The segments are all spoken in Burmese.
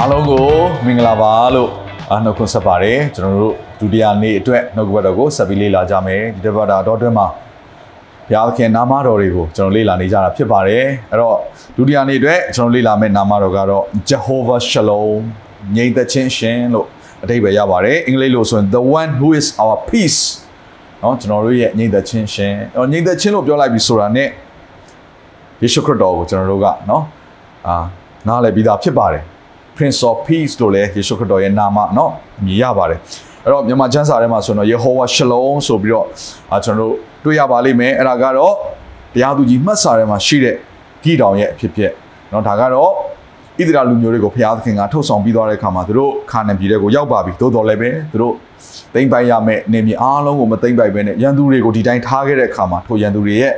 အားလုံးကိုမင်္ဂလာပါလို့အားနှုတ်ခွန်းဆက်ပါတယ်ကျွန်တော်တို့ဒုတိယနေ့အတွက်နှုတ်ကပတ်တော်ကိုဆက်ပြီးလေ့လာကြမယ်ဒီတစ်ပတ်တာတော့အတွင်းမှာဘုရားသခင်နာမတော်တွေကိုကျွန်တော်လေ့လာနေကြတာဖြစ်ပါတယ်အဲ့တော့ဒုတိယနေ့အတွက်ကျွန်တော်လေ့လာမယ့်နာမတော်ကတော့ Jehovah Shalom ငြိမ်သက်ခြင်းရှင်လို့အဓိပ္ပာယ်ရပါတယ်အင်္ဂလိပ်လိုဆိုရင် the one who is our peace เนาะကျွန်တော်တို့ရဲ့ငြိမ်သက်ခြင်းရှင်အော်ငြိမ်သက်ခြင်းလို့ပြောလိုက်ပြီဆိုတာ ਨੇ ယေရှုခရစ်တော်ကိုကျွန်တော်တို့ကเนาะအာနားလည်ပြီးသားဖြစ်ပါတယ် Prince of Peace လို့လည်းယေရှုခရစ်တော်ရဲ့နာမเนาะအမည်ရပါတယ်အဲ့တော့မြန်မာကျမ်းစာထဲမှာဆိုတော့ Jehovah Shalom ဆိုပြီးတော့အာကျွန်တော်တို့တွေ့ရပါလိမ့်မယ်အဲ့ဒါကတော့တရားသူကြီးမှတ်စာထဲမှာရှိတဲ့ဂိတောင်ရဲ့အဖြစ်ဖြစ်เนาะဒါကတော့ဣသရေလလူမျိုးတွေကိုဘုရားသခင်ကထုတ်ဆောင်ပြီးသွားတဲ့အခါမှာသူတို့ခါနန်ပြည်တွေကိုရောက်ပါပြီသို့တော်လည်းပဲသူတို့သိမ့်ပိုက်ရမယ့်နေမြေအားလုံးကိုမသိမ့်ပိုက်ဘဲနဲ့ရန်သူတွေကိုဒီတိုင်းထားခဲ့တဲ့အခါမှာထိုရန်သူတွေရဲ့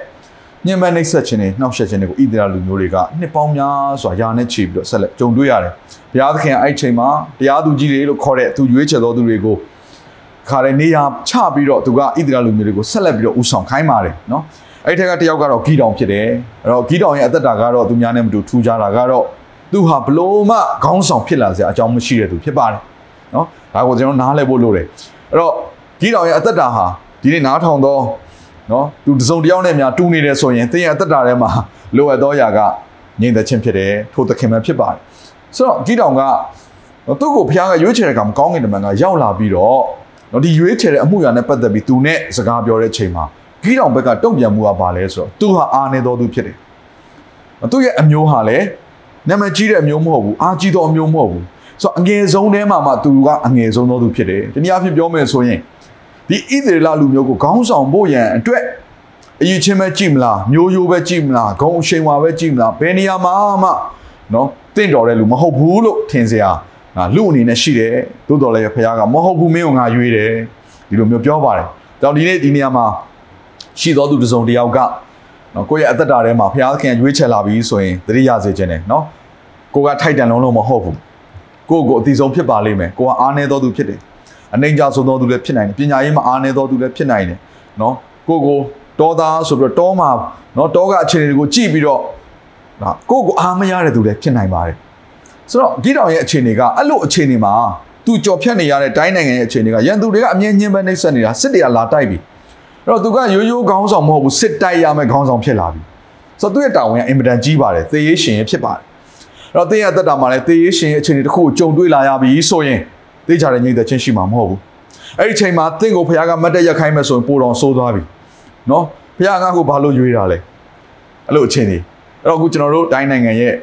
ညှဉ်းပန်းနှိပ်စက်ခြင်းတွေနှောက်ယှက်ခြင်းတွေကိုဣသရေလလူမျိုးတွေကနှစ်ပေါင်းများစွာယာနဲ့ချီပြီးတော့ဆက်လက်ကြုံတွေ့ရတယ်။ဘုရားသခင်အဲ့ဒီချိန်မှာတရားသူကြီးတွေလို့ခေါ်တဲ့သူရွေးချယ်သောသူတွေကိုခါတဲ့နေရာချပြီးတော့သူကဣသရေလလူမျိုးတွေကိုဆက်လက်ပြီးတော့ဥဆောင်ခိုင်းပါတယ်နော်။အဲ့ဒီထက်ကတယောက်ကတော့ဂီတောင်ဖြစ်တယ်။အဲ့တော့ဂီတောင်ရဲ့အသက်တာကတော့သူများနဲ့မတူထူးခြားတာကတော့သူဟာဘလို့မှခေါင်းဆောင်ဖြစ်လာစရာအကြောင်းမရှိတဲ့သူဖြစ်ပါတယ်။နော်။ဒါကိုကျွန်တော်နားလည်ဖို့လိုတယ်။အဲ့တော့ဂီတောင်ရဲ့အသက်တာဟာဒီနေ့နားထောင်သော နော်သူတစုံတစ်ယောက်နဲ့များတူနေတယ်ဆိုရင်သင်ရဲ့အသက်တာထဲမှာလိုအပ်သောအရာကငြိမ်သက်ခြင်းဖြစ်တယ်ထိုသခင်ပဲဖြစ်ပါတယ်ဆိုတော့ဒီတောင်ကသူ့ကိုဖခင်ကရွေးချယ်တဲ့ကံကောင်းကင်တမန်ကရောက်လာပြီးတော့နော်ဒီရွေးချယ်တဲ့အမှုရာနဲ့ပတ်သက်ပြီးသူနဲ့စကားပြောတဲ့ချိန်မှာဂီတောင်ဘက်ကတုံ့ပြန်မှုကပါလဲဆိုတော့သူဟာအာနေတော်သူဖြစ်တယ်သူ့ရဲ့အမျိုးဟာလည်းနာမည်ကြီးတဲ့အမျိုးမဟုတ်ဘူးအာကြီးတော်အမျိုးမဟုတ်ဘူးဆိုတော့အငယ်ဆုံးထဲမှာမှသူကအငယ်ဆုံးသောသူဖြစ်တယ်တနည်းအားဖြင့်ပြောမယ်ဆိုရင် ဒီဣသရေလလူမျိုးကိုခေါင်းဆောင်ဖို့ရန်အတွက်အရေးချင်းပဲကြည့်မလားမျိုးရိုးပဲကြည့်မလားဂုံအရှိန်ဝါပဲကြည့်မလားဘယ်နေရာမှာမှနော်တင့်တော်တဲ့လူမဟုတ်ဘူးလို့ထင်စရာငါလူအနေနဲ့ရှိတယ်သို့တော်လည်းဖခင်ကမဟုတ်ဘူးမင်းကိုငါရွေးတယ်ဒီလိုမျိုးပြောပါတယ်တောင်ဒီနေ့ဒီနေရာမှာရှိတော်သူတစ်စုံတစ်ယောက်ကနော်ကိုယ့်ရဲ့အသက်တာထဲမှာဖခင်ရွေးချယ်လာပြီဆိုရင်သတိရစေခြင်းတယ်နော်ကိုကထိုက်တန်လုံးလုံးမဟုတ်ဘူးကိုကိုအတိဆုံးဖြစ်ပါလိမ့်မယ်ကိုကအားနေတော်သူဖြစ်တယ် အနေကြဆုံးသောသူလည်းဖြစ်နိုင်တယ်ပညာရေးမှာအားနေသောသူလည်းဖြစ်နိုင်တယ်နော်ကိုကိုတောသားဆိုပြီးတော့တောမှာနော်တောကအခြေအနေတွေကိုကြည့်ပြီးတော့ဒါကိုကိုအားမရတဲ့သူလည်းဖြစ်နိုင်ပါတယ်ဆိုတော့ဂိတောင်ရဲ့အခြေအနေကအဲ့လိုအခြေအနေမှာသူကြော်ဖြတ်နေရတဲ့တိုင်းနိုင်ငံရဲ့အခြေအနေကရန်သူတွေကအမြဲညှင်းပန်းနှိပ်စက်နေတာစစ်တရားလာတိုက်ပြီအဲ့တော့သူကရိုးရိုးခေါင်းဆောင်မဟုတ်ဘူးစစ်တိုက်ရမယ့်ခေါင်းဆောင်ဖြစ်လာပြီဆိုတော့သူ့ရဲ့တာဝန်ကအင်မတန်ကြီးပါတယ်သေရေးရှင်ဖြစ်ပါတယ်အဲ့တော့သေရသက်တာမှာလည်းသေရေးရှင်ရဲ့အခြေအနေတစ်ခုကိုကြုံတွေ့လာရပြီဆိုရင် သိကြတဲ့ညိတဲ့ချင်းရှိမှာမဟုတ်ဘူးအဲ့ဒီချိန်မှာတင့်ကိုဖခင်ကမတ်တက်ရက်ခိုင်းမယ်ဆိုရင်ပိုတော်ဆိုးသွားပြီနော်ဖခင်ကကိုဘာလို့ရွေးတာလဲအဲ့လိုအခြေအနေအဲ့တော့အခုကျွန်တော်တို့တိုင်းနိုင်ငံရဲ့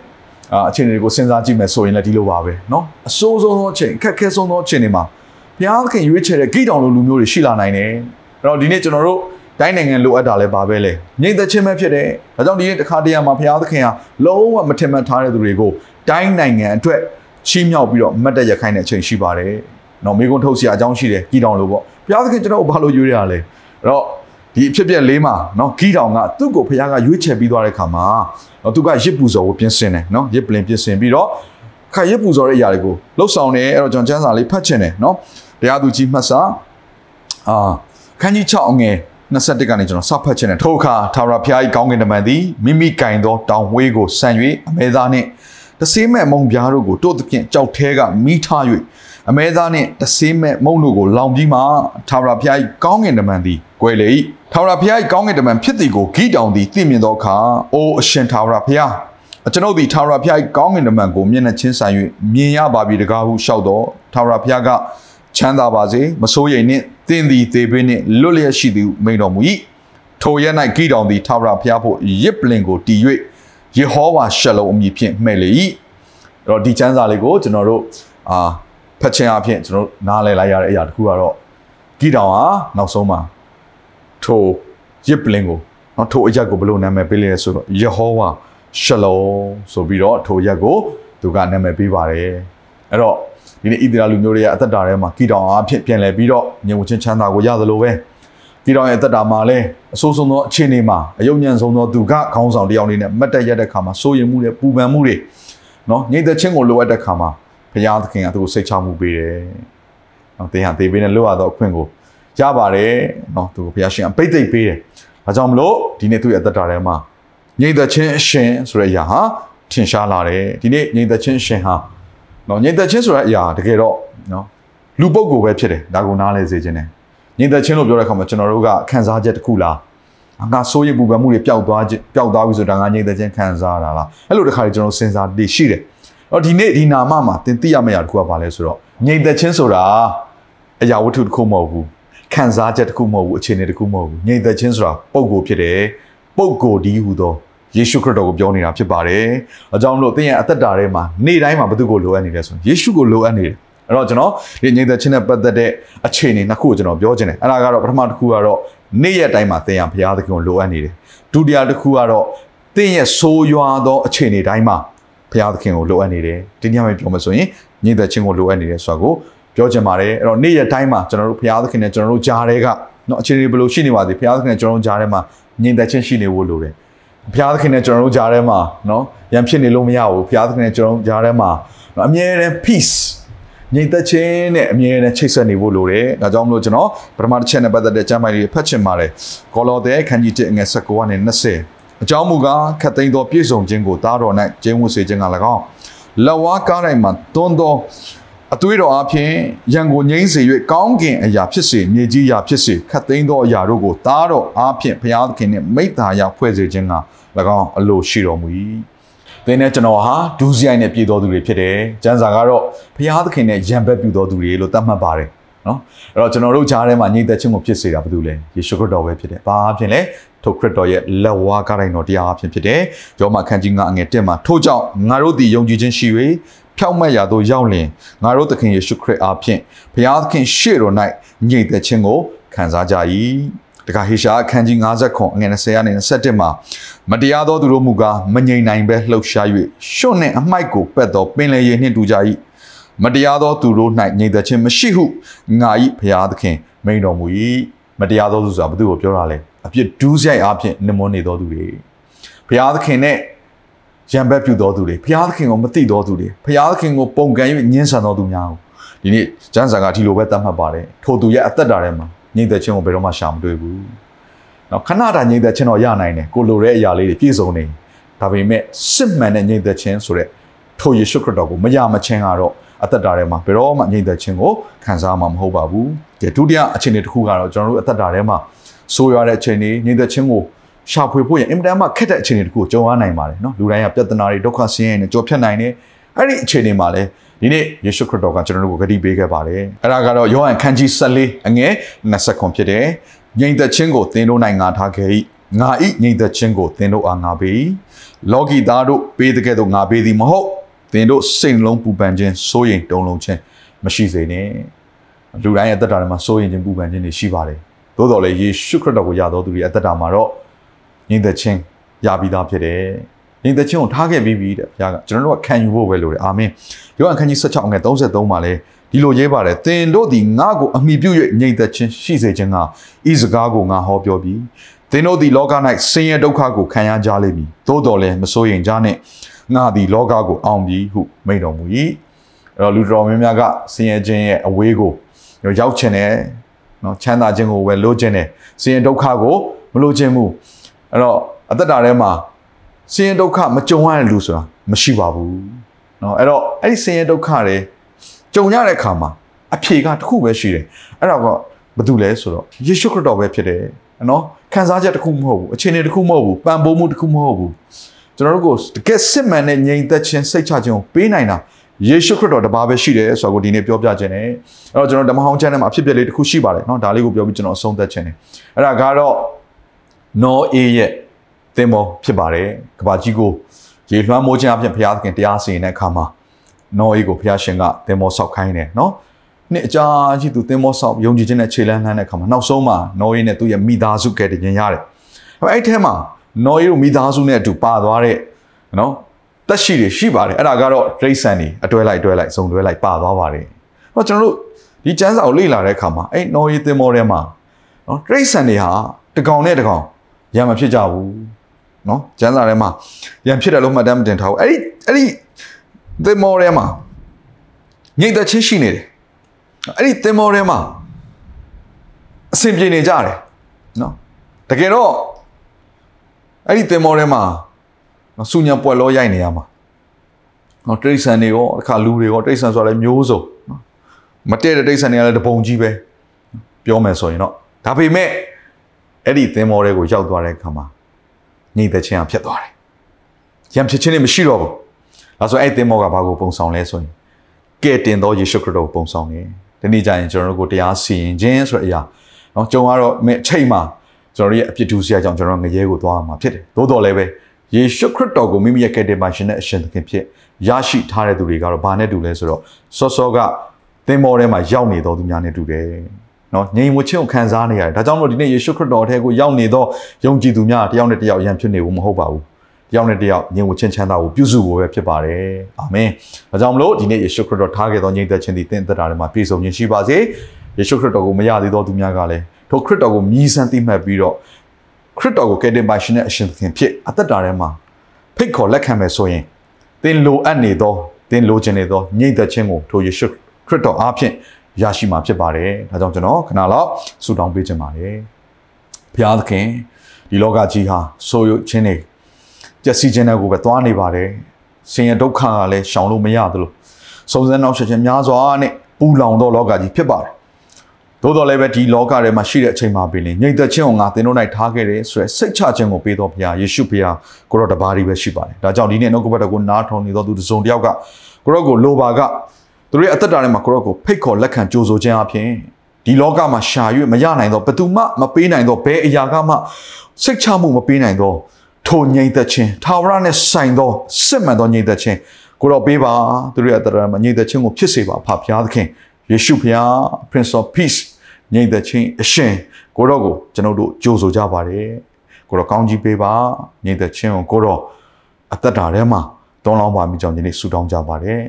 အာအခြေအနေတွေကိုစဉ်းစားကြည့်မယ်ဆိုရင်လည်းဒီလိုပါပဲနော်အဆိုးဆုံးသောအချိန်အခက်ခဲဆုံးသောအချိန်တွေမှာဘုရားသခင်ရွေးချယ်တဲ့ဂိတောင်လိုလူမျိုးတွေရှိလာနိုင်တယ်အဲ့တော့ဒီနေ့ကျွန်တော်တို့တိုင်းနိုင်ငံလိုအပ်တာလည်းပါပဲလေငြိမ်သက်ခြင်းပဲဖြစ်တယ်ဒါကြောင့်ဒီနေ့တစ်ခါတည်းမှာဘုရားသခင်ဟာလုံးဝမထင်မှတ်ထားတဲ့သူတွေကိုတိုင်းနိုင်ငံအတွက် ချီးမြှောက်ပြီးတော့မတ်တက်ရခိုင်းတဲ့အချိန်ရှိပါတယ်။နော်မိကုန်းထုတ်စရာအကြောင်းရှိတယ်ဂီတောင်လို့ပေါ့။ဘုရားသခင်ကျွန်တော်ဘာလို့ရွေးရလဲ။အဲ့တော့ဒီအဖြစ်ပြက်လေးမှာနော်ဂီတောင်ကသူ့ကိုဘုရားကရွေးချယ်ပြီးသွားတဲ့ခါမှာနော်သူကရစ်ပူဇော်ကိုပြင်ဆင်တယ်နော်ရစ်ပလင်ပြင်ဆင်ပြီးတော့ခါရစ်ပူဇော်တဲ့အရာတွေကိုလှုပ်ဆောင်တယ်အဲ့တော့ကျွန်တော်ကျမ်းစာလေးဖတ်ချင်တယ်နော်။တရားသူကြီးမှတ်စာအာခန်းကြီး6အငယ်21ကနေကျွန်တော်စဖတ်ချင်တယ်ထို့အခါထာဝရဘုရား၏ကောင်းကင်တမန်သည်မိမိကင်သောတောင်ဝေးကိုဆန်၍အမဲသားနှင့် တဆေးမဲ့မုံပြားတို့ကိုတို့သဖြင့်ကြောက်သေးကမိထား၍အမဲသားနှင့်တဆေးမဲ့မုံတို့ကိုလောင်ပြီးမှထာဝရဘုရား၏ကောင်းကင်တမန်သည်ကွယ်လေ၏ထာဝရဘုရား၏ကောင်းကင်တမန်ဖြစ်သည်ကိုဂိတောင်သည်သိမြင်သောအခါအိုအရှင်ထာဝရဘုရားအကျွန်ုပ်သည်ထာဝရဘုရား၏ကောင်းကင်တမန်ကိုမျက်နှာချင်းဆိုင်၍မြင်ရပါပြီတကားဟုလျှောက်တော်ထာဝရဘုရားကချမ်းသာပါစေမစိုးရိမ်နှင့်တင်းသည်သေပေးနှင့်လွတ်လျက်ရှိသည်ဟုမိန်တော်မူ၏ထိုရက်၌ဂိတောင်သည်ထာဝရဘုရားဖို့ရစ်ပလင်ကိုတည်၍ ယေဟောဝါရှလုံအမည်ဖြင့်မှဲ့လေ၏အဲ့တော့ဒီကျမ်းစာလေးကိုကျွန်တော်တို့အာဖတ်ခြင်းအပြင်ကျွန်တော်တို့နားလည်လိုက်ရတဲ့အရာတစ်ခုကတော့ဂီတောင်ဟာနောက်ဆုံးမှာထိုရစ်ပလင်ကိုနော်ထိုအရက်ကိုဘယ်လိုနာမည်ပေးလဲဆိုတော့ယေဟောဝါရှလုံဆိုပြီးတော့ထိုရက်ကိုသူကနာမည်ပေးပါတယ်အဲ့တော့ဒီနေ့ဣသရေလလူမျိုးတွေရဲ့အသက်တာထဲမှာဂီတောင်အားဖြင့်ပြန်လည်ပြီးတော့ညီဝချင်းချမ်းသာကိုရသလိုပဲ ကီတောင်ရဲ့အသက်တာမှာလည်းအဆိုးဆုံးသောအခြေအနေမှာအယုံညံ့ဆုံးသောသူကခေါင်းဆောင်တစ်ယောက်အနေနဲ့မတ်တက်ရတဲ့ခါမှာစိုးရိမ်မှုတွေပူပန်မှုတွေနော်ညင်သက်ချင်းကိုလိုအပ်တဲ့ခါမှာဘုရားသခင်ကသူ့ကိုစိတ်ချမှုပေးတယ်နော်သင်ဟာသေပေးနဲ့လွတ်ရတော့အခွင့်ကိုရပါတယ်နော်သူကိုဘုရားရှင်အပိတ်သိပ်ပေးတယ်ဒါကြောင့်မလို့ဒီနေ့သူ့ရဲ့အသက်တာထဲမှာညင်သက်ချင်းအရှင်ဆိုတဲ့အရာဟာထင်ရှားလာတယ်ဒီနေ့ညင်သက်ချင်းအရှင်ဟာနော်ညင်သက်ချင်းဆိုတဲ့အရာတကယ်တော့နော်လူပုဂ္ဂိုလ်ပဲဖြစ်တယ်ဒါကိုနားလဲစေခြင်းတယ် ညင်သက်ချင်းလို့ပြောတဲ့အခါမှာကျွန်တော်တို့ကခံစားချက်တစ်ခုလားငါစိုးရိမ်ပူပန်မှုတွေပျောက်သွားခြင်းပျောက်သွားပြီဆိုတာငါညင်သက်ချင်းခံစားရတာလားအဲ့လိုတစ်ခါလေကျွန်တော်စဉ်းစားတည်ရှိတယ်တော့ဒီနေ့ဒီနာမမှာသင်သိရမယ့်အရာတစ်ခုကဘာလဲဆိုတော့ညင်သက်ချင်းဆိုတာအရာဝတ္ထုတစ်ခုမဟုတ်ဘူးခံစားချက်တစ်ခုမဟုတ်ဘူးအခြေအနေတစ်ခုမဟုတ်ဘူးညင်သက်ချင်းဆိုတာပုံကိုဖြစ်တယ်ပုံကိုဒီဟူသောယေရှုခရစ်တော်ကိုပြောနေတာဖြစ်ပါတယ်။အကြောင်းလို့သင်ရဲ့အသက်တာထဲမှာနေ့တိုင်းမှာဘု து ကိုလိုအပ်နေတယ်ဆိုရင်ယေရှုကိုလိုအပ်နေတယ်။ အဲ့တော့ကျွန်တော်ဒီငြိမ်သက်ခြင်းနဲ့ပတ်သက်တဲ့အခြေအနေနှစ်ခုကိုကျွန်တော်ပြောချင်တယ်။အဲ့ဒါကတော့ပထမတစ်ခုကတော့နေ့ရက်တိုင်းမှာသင်ရဘုရားသခင်ကိုလိုအပ်နေတယ်။ဒုတိယတစ်ခုကတော့သင်ရဲ့ဆိုးရွားသောအခြေအနေတိုင်းမှာဘုရားသခင်ကိုလိုအပ်နေတယ်။ဒီညမှာပြောမှဆိုရင်ငြိမ်သက်ခြင်းကိုလိုအပ်နေတယ်ဆိုတာကိုပြောချင်ပါတယ်။အဲ့တော့နေ့ရက်တိုင်းမှာကျွန်တော်တို့ဘုရားသခင်နဲ့ကျွန်တော်တို့ကြားတဲ့ကနော်အခြေအနေဘယ်လိုရှိနေပါသေးဘုရားသခင်နဲ့ကျွန်တော်တို့ကြားထဲမှာငြိမ်သက်ခြင်းရှိနေဖို့လိုတယ်။ဘုရားသခင်နဲ့ကျွန်တော်တို့ကြားထဲမှာနော်ရံဖြစ်နေလို့မရဘူးဘုရားသခင်နဲ့ကျွန်တော်တို့ကြားထဲမှာနော်အမြဲတမ်း peace ငြိမ်သက်ခြင်းနဲ့အမြဲတမ်းချိတ်ဆက်နေဖို့လိုတယ်။ဒါကြောင့်မလို့ကျွန်တော်ပထမတစ်ချက်နဲ့ပတ်သက်တဲ့ကျမ်းပိုင်လေးဖတ်ချင်ပါတယ်။ကောလောသဲခန်းကြီး1ငွေ19ကနေ20အကြောင်းမူကားခတ်သိမ်းသောပြည့်စုံခြင်းကိုသားတော်၌ကျင်းဝတ်စေခြင်းက၎င်းလက်ဝါးကားတိုင်းမှာတွန်းသောအသွေးတော်အဖြစ်ရန်ကိုငိမ့်စေ၍ကောင်းကင်အရာဖြစ်စေမြေကြီးအရာဖြစ်စေခတ်သိမ်းသောအရာတို့ကိုသားတော်အဖြစ်ဘုရားသခင်နှင့်မိတ္တာရာဖွဲ့စေခြင်းက၎င်းအလိုရှိတော်မူ၏ သင်နဲ့ကျွန်တော်ဟာဒူးစရိုက်နဲ့ပြည်တော်သူတွေဖြစ်တယ်။ကျမ်းစာကတော့ဘုရားသခင်နဲ့ယံဘက်ပြုတော်သူတွေလို့သတ်မှတ်ပါတယ်နော်။အဲ့တော့ကျွန်တော်တို့ကြားထဲမှာညီသက်ချင်းကိုဖြစ်စေတာဘာလို့လဲ။ယေရှုခရစ်တော်ပဲဖြစ်တယ်။ဘာအဖြစ်လဲ။ထိုခရစ်တော်ရဲ့လက်ဝါးကားတိုင်းတော်တရားအဖြစ်ဖြစ်တယ်။ယောမခန်းကြီး9အငယ်1မှာထို့ကြောင့်ငါတို့သည်ယုံကြည်ခြင်းရှိ၍ဖြောက်မတ်ရာသို့ရောက်လင်ငါတို့သခင်ယေရှုခရစ်အားဖြင့်ဘုရားသခင်ရှေ့တော်၌ညီသက်ချင်းကိုခံစားကြ၏။ တခါဟေရှာအခန်းကြီး50ခွန်အငယ်20ကနေ21မှာမတရားသောသူတို့မူကားမငြိမ်နိုင်ပဲလှုပ်ရှား၍ရှွန့်နှင့်အမိုက်ကိုပက်သောပင်လယ်ရေနှင့်တူကြ၏မတရားသောသူတို့၌ငြိမ်သက်ခြင်းမရှိဟုငါ၏ဘုရားသခင်မိန်တော်မူ၏မတရားသောသူဆိုတာဘယ်သူကိုပြောတာလဲအပြစ်ဒူးဆိုင်အားဖြင့်နှမွနေသောသူတွေဘုရားသခင်နဲ့ရံဘက်ပြုသောသူတွေဘုရားသခင်ကိုမသိသောသူတွေဘုရားသခင်ကိုပုံကံ၍ညှင်းဆန်သောသူများကိုဒီနေ့ကျမ်းစာကဒီလိုပဲသတ်မှတ်ပါတယ်ထိုသူရဲ့အသက်တာထဲမှာ ငြိမ်သက်ခြင်းကိုဘယ်တော့မှရှာမတွေ့ဘူးနော်ခဏတာငြိမ်သက်ခြင်းတော့ရနိုင်တယ်ကိုလိုတဲ့အရာလေးတွေပြည့်စုံနေဒါပေမဲ့စစ်မှန်တဲ့ငြိမ်သက်ခြင်းဆိုတဲ့ထိုယေရှုခရစ်တော်ကိုမရမချင်းကတော့အသက်တာထဲမှာဘယ်တော့မှငြိမ်သက်ခြင်းကိုခံစားမှာမဟုတ်ပါဘူးဒီဒုတိယအခြေအနေတစ်ခုကတော့ကျွန်တော်တို့အသက်တာထဲမှာဆိုးရွားတဲ့အခြေအနေငြိမ်သက်ခြင်းကိုရှာဖွေဖို့ရင်အင်မတန်မှခက်တဲ့အခြေအနေတစ်ခုကိုကြုံရနိုင်ပါတယ်နော်လူတိုင်းကပြဿနာတွေဒုက္ခဆင်းရဲနေကြော်ဖြတ်နိုင်တယ်အဲ့ဒီအခြေအနေမှာလည်း ဒီနေ့ယေရှုခရစ်တော်ကကျွန်တော်တို့ကိုဂရုပေးခဲ့ပါတယ်အဲ့ဒါကတော့ယောဟန်ခန်းကြီး14အငယ်20ခွန်ဖြစ်တယ်ငြိမ်သက်ခြင်းကိုသင်တို့၌ငါထားခဲ့၏ငါဤငြိမ်သက်ခြင်းကိုသင်တို့အားငါပေးလောကီသားတို့ပေးတဲ့ကဲ့သို့ငါပေးသည်မဟုတ်သင်တို့စိတ်နှလုံးပူပန်ခြင်းစိုးရိမ်တုန်လှုပ်ခြင်းမရှိစေနဲ့လူတိုင်းရဲ့အသက်တာထဲမှာစိုးရိမ်ခြင်းပူပန်ခြင်းတွေရှိပါတယ်သို့တော်လည်းယေရှုခရစ်တော်ကိုယတော်သူတွေအသက်တာမှာတော့ငြိမ်သက်ခြင်းရပြီးသားဖြစ်တယ် ငြိမ်သက်ခြင်းကိုထားခဲ့ပြီးပြီတဲ့ဘုရားကကျွန်တော်တို့ကခံယူဖို့ပဲလိုတယ်အာမင်ယောဟန်ခန်းကြီး16ငွေ33မှာလဲဒီလိုရေးပါတယ်သင်တို့သည်ငါ့ကိုအမိပြု၍ငြိမ်သက်ခြင်းရှိစေခြင်းကဤစကားကိုငါဟောပြောပြီးသင်တို့သည်လောက၌ဆင်းရဲဒုက္ခကိုခံရကြလိမ့်မည်သို့တော်လည်းမစိုးရင်ကြနှင့်ငါသည်လောကကိုအောင်ပြီဟုမိန့်တော်မူ၏အဲ့တော့လူတော်များများကဆင်းရဲခြင်းရဲ့အဝေးကိုရောက်ချင်တယ်နော်ချမ်းသာခြင်းကိုပဲလိုချင်တယ်ဆင်းရဲဒုက္ခကိုမလိုချင်ဘူးအဲ့တော့အသက်တာထဲမှာ ဆင်းရဲဒုက္ခမကြုံရတဲ့လူဆိုတာမရှိပါဘူးเนาะအဲ့တော့အဲ့ဒီဆင်းရဲဒုက္ခတွေကြုံရတဲ့အခါမှာအဖြေကတစ်ခုပဲရှိတယ်အဲ့ဒါကဘာတူလဲဆိုတော့ယေရှုခရစ်တော်ပဲဖြစ်တယ်เนาะခံစားချက်တစ်ခုမဟုတ်ဘူးအခြေအနေတစ်ခုမဟုတ်ဘူးပံပိုးမှုတစ်ခုမဟုတ်ဘူးကျွန်တော်တို့ကိုတကယ်စစ်မှန်တဲ့ငြိမ်သက်ခြင်းစိတ်ချခြင်းကိုပေးနိုင်တာယေရှုခရစ်တော်တပါးပဲရှိတယ်ဆိုတော့ဒီနေ့ပြောပြခြင်းနဲ့အဲ့တော့ကျွန်တော်ဓမ္မဟောင်းချမ်းထဲမှာအဖြစ်ပြလေးတစ်ခုရှိပါတယ်เนาะဒါလေးကိုပြောပြီးကျွန်တော်အဆုံးသတ်ခြင်းနဲ့အဲ့ဒါကတော့နောအေးရဲ့ သင်္ဘောဖြစ်ပါတယ်ကဘာကြီးကိုရေလွှမ်းမိုးခြင်းအပြင်ဘုရားသခင်တရားစီရင်တဲ့အခါမှာနောအေးကိုဘုရားရှင်ကသင်္ဘောဆောက်ခိုင်းတယ်နော်နှစ်အကြာကြီးသူသင်္ဘောဆောက်ယုံကြည်ခြင်းနဲ့ခြေလှမ်းလှမ်းတဲ့အခါမှာနောက်ဆုံးမှာနောအေးနဲ့သူ့ရဲ့မိသားစုကဲ့တင်ခြင်းရတယ်။အဲ့အဲ့ထဲမှာနောအေးတို့မိသားစုနဲ့အတူပါသွားတဲ့နော်တတက်ရှိတွေရှိပါတယ်အဲ့ဒါကတော့ဒိဋ္ဌံတွေအတွဲလိုက်တွဲလိုက်စုံတွဲလိုက်ပါသွားပါတယ်ဟောကျွန်တော်တို့ဒီကျမ်းစာကိုလေ့လာတဲ့အခါမှာအဲ့နော်ရီသင်္ဘောထဲမှာနော်ဒိဋ္ဌံတွေဟာတကောင်နဲ့တကောင်ရံမဖြစ်ကြဘူး နော်ကျမ်းစာထဲမှာရံဖြစ်တယ်လို့မှတ်တမ်းမတင်ထားဘူးအဲ့ဒီအဲ့ဒီသင်္ဘောထဲမှာညိတ်သက်ချင်းရှိနေတယ်အဲ့ဒီသင်္ဘောထဲမှာအဆင်ပြေနေကြတယ်နော်တကယ်တော့အဲ့ဒီသင်္ဘောထဲမှာနော်စူညံပွက်လောရိုက်နေရမှာနော်တိရစ္ဆာန်တွေရောတစ်ခါလူတွေရောတိရစ္ဆာန်ဆိုတာလည်းမျိုးစုံနော်မတည့်တဲ့တိရစ္ဆာန်တွေကလည်းတပုံကြီးပဲပြောမယ်ဆိုရင်တော့ဒါပေမဲ့အဲ့ဒီသင်္ဘောတွေကိုရောက်သွားတဲ့အခါမှာ ညိတဲ့ချင်းကဖြစ်သွားတယ်ရံဖြစ်ချင်းတွေမရှိတော့ဘူးဒါဆိုအဲ့ဒီသင်္ဘောကဘာကိုပုံဆောင်လဲဆိုရင်ကဲတင်သောယေရှုခရစ်တော်ကိုပုံဆောင်တယ်ဒီနေ့ကျရင်ကျွန်တော်တို့ကိုတရားစီရင်ခြင်းဆိုတဲ့အရာနော်ကျွန်တော်ကတော့အချိန်မှာကျွန်တော်တို့ရဲ့အပြစ်ဒုစရိုက်ကြောင့်ကျွန်တော်ငရဲကိုသွားမှာဖြစ်တယ်သို့တော်လည်းပဲယေရှုခရစ်တော်ကိုမိမိရဲ့ကယ်တင်ပါရှင်နဲ့အရှင်သခင်ဖြစ်ရရှိထားတဲ့သူတွေကတော့ဘာနဲ့တူလဲဆိုတော့စောစောကသင်္ဘောထဲမှာရောက်နေတော်သူများနဲ့တူတယ် နော်ငြိမ်ဝချင်းကိုခံစားနေရတယ်ဒါကြောင့်မလို့ဒီနေ့ယေရှုခရစ်တော်အထက်ကိုရောက်နေသောယုံကြည်သူများတယောက်နဲ့တယောက်ရန်ဖြစ်နေဘူးမဟုတ်ပါဘူးတယောက်နဲ့တယောက်ငြိမ်ဝချင်းချမ်းသာကိုပြုစုဖို့ပဲဖြစ်ပါတယ်အာမင်ဒါကြောင့်မလို့ဒီနေ့ယေရှုခရစ်တော်ထားခဲ့သောငြိမ်သက်ခြင်းသည်သင်သက်တာထဲမှာပြည့်စုံခြင်းရှိပါစေယေရှုခရစ်တော်ကိုမရသေးသောသူများကလည်းထိုခရစ်တော်ကိုမြည်ဆန်းသိမှတ်ပြီးတော့ခရစ်တော်ကိုကယ်တင်ပါရှင်နဲ့အရှင်သခင်ဖြစ်အသက်တာထဲမှာဖိတ်ခေါ်လက်ခံမယ်ဆိုရင်သင်လိုအပ်နေသောသင်လိုချင်နေသောညိတ်သက်ခြင်းကိုထိုယေရှုခရစ်တော်အားဖြင့် ရရှိမှာဖြစ်ပါတယ်။ဒါကြောင့်ကျွန်တော်ခဏလောက်ဆုတောင်းပေးခြင်းပါတယ်။ဘုရားသခင်ဒီလောကကြီးဟာဆိုးရုပ်ခြင်းတွေပျက်စီးခြင်းတွေကိုပဲသွားနေပါတယ်။ဆင်းရဲဒုက္ခကလည်းရှောင်လို့မရသလိုစုံစမ်းနောက်ဆက်ခြင်းများစွာနဲ့ပူလောင်သောလောကကြီးဖြစ်ပါတယ်။သို့တော်လည်းပဲဒီလောကထဲမှာရှိတဲ့အချိန်မှာပင်ညိတ်သက်ခြင်းကိုငါသင်တို့၌ထားခဲ့တယ်ဆိုရယ်စိတ်ချခြင်းကိုပေးတော်ဘုရားယေရှုဘုရားကိုရောတပါးကြီးပဲရှိပါတယ်။ဒါကြောင့်ဒီနေ့နှုတ်ကပတ်တော်ကိုနားထောင်နေသောသူတစ်စုံတစ်ယောက်ကကိုရောကိုလိုပါက သူတို့ရဲ့အသက်တာထဲမှာကိုရောကိုဖိတ်ခေါ်လက်ခံကြိုးဆိုခြင်းအပြင်ဒီလောကမှာရှာ၍မရနိုင်သောဘယ်သူမှမပေးနိုင်သောဘယ်အရာကမှစိတ်ချမှုမပေးနိုင်သောထိုငြိမ်သက်ခြင်းထာဝရနဲ့ဆိုင်သောစစ်မှန်သောငြိမ်သက်ခြင်းကိုတော့ပေးပါသူတို့ရဲ့အသက်တာမှာငြိမ်သက်ခြင်းကိုဖြစ်စေပါဖဖျားသခင်ယေရှုဖျား Prince of Peace ငြိမ်သက်ခြင်းအရှင်ကိုတော့ကိုကျွန်တော်တို့ကြိုးဆိုကြပါတယ်ကိုတော့ကောင်းကြီးပေးပါငြိမ်သက်ခြင်းကိုကိုတော့အသက်တာထဲမှာတောင်းလောင်းပါမိကြောင်းဒီနေ့ဆုတောင်းကြပါတယ်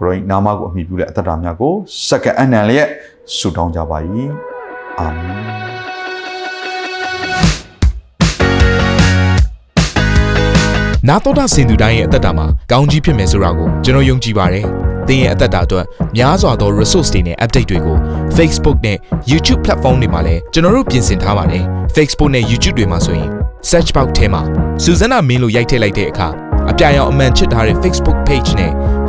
ကိုရောနာမကိုအမိပြုတဲ့အသက်တာများကိုစက္ကန့်အနံလျက်ဆုတောင်းကြပါ၏အာမင်နာတော်တာစင်သူတိုင်းရဲ့အသက်တာမှာကောင်းကြီးဖြစ်မယ်ဆိုတာကိုကျွန်တော်ယုံကြည်ပါတယ်။သင်ရဲ့အသက်တာအတွက်များစွာသော resource တွေနဲ့ update တွေကို Facebook နဲ့ YouTube platform တွေမှာလည်းကျွန်တော်တို့ပြင်ဆင်ထားပါတယ်။ Facebook နဲ့ YouTube တွေမှာဆိုရင် search box ထဲမှာစုစွမ်းနာမင်းလို့ရိုက်ထည့်လိုက်တဲ့အခါအပြအယောင်အမှန်ချစ်ထားတဲ့ Facebook page နဲ့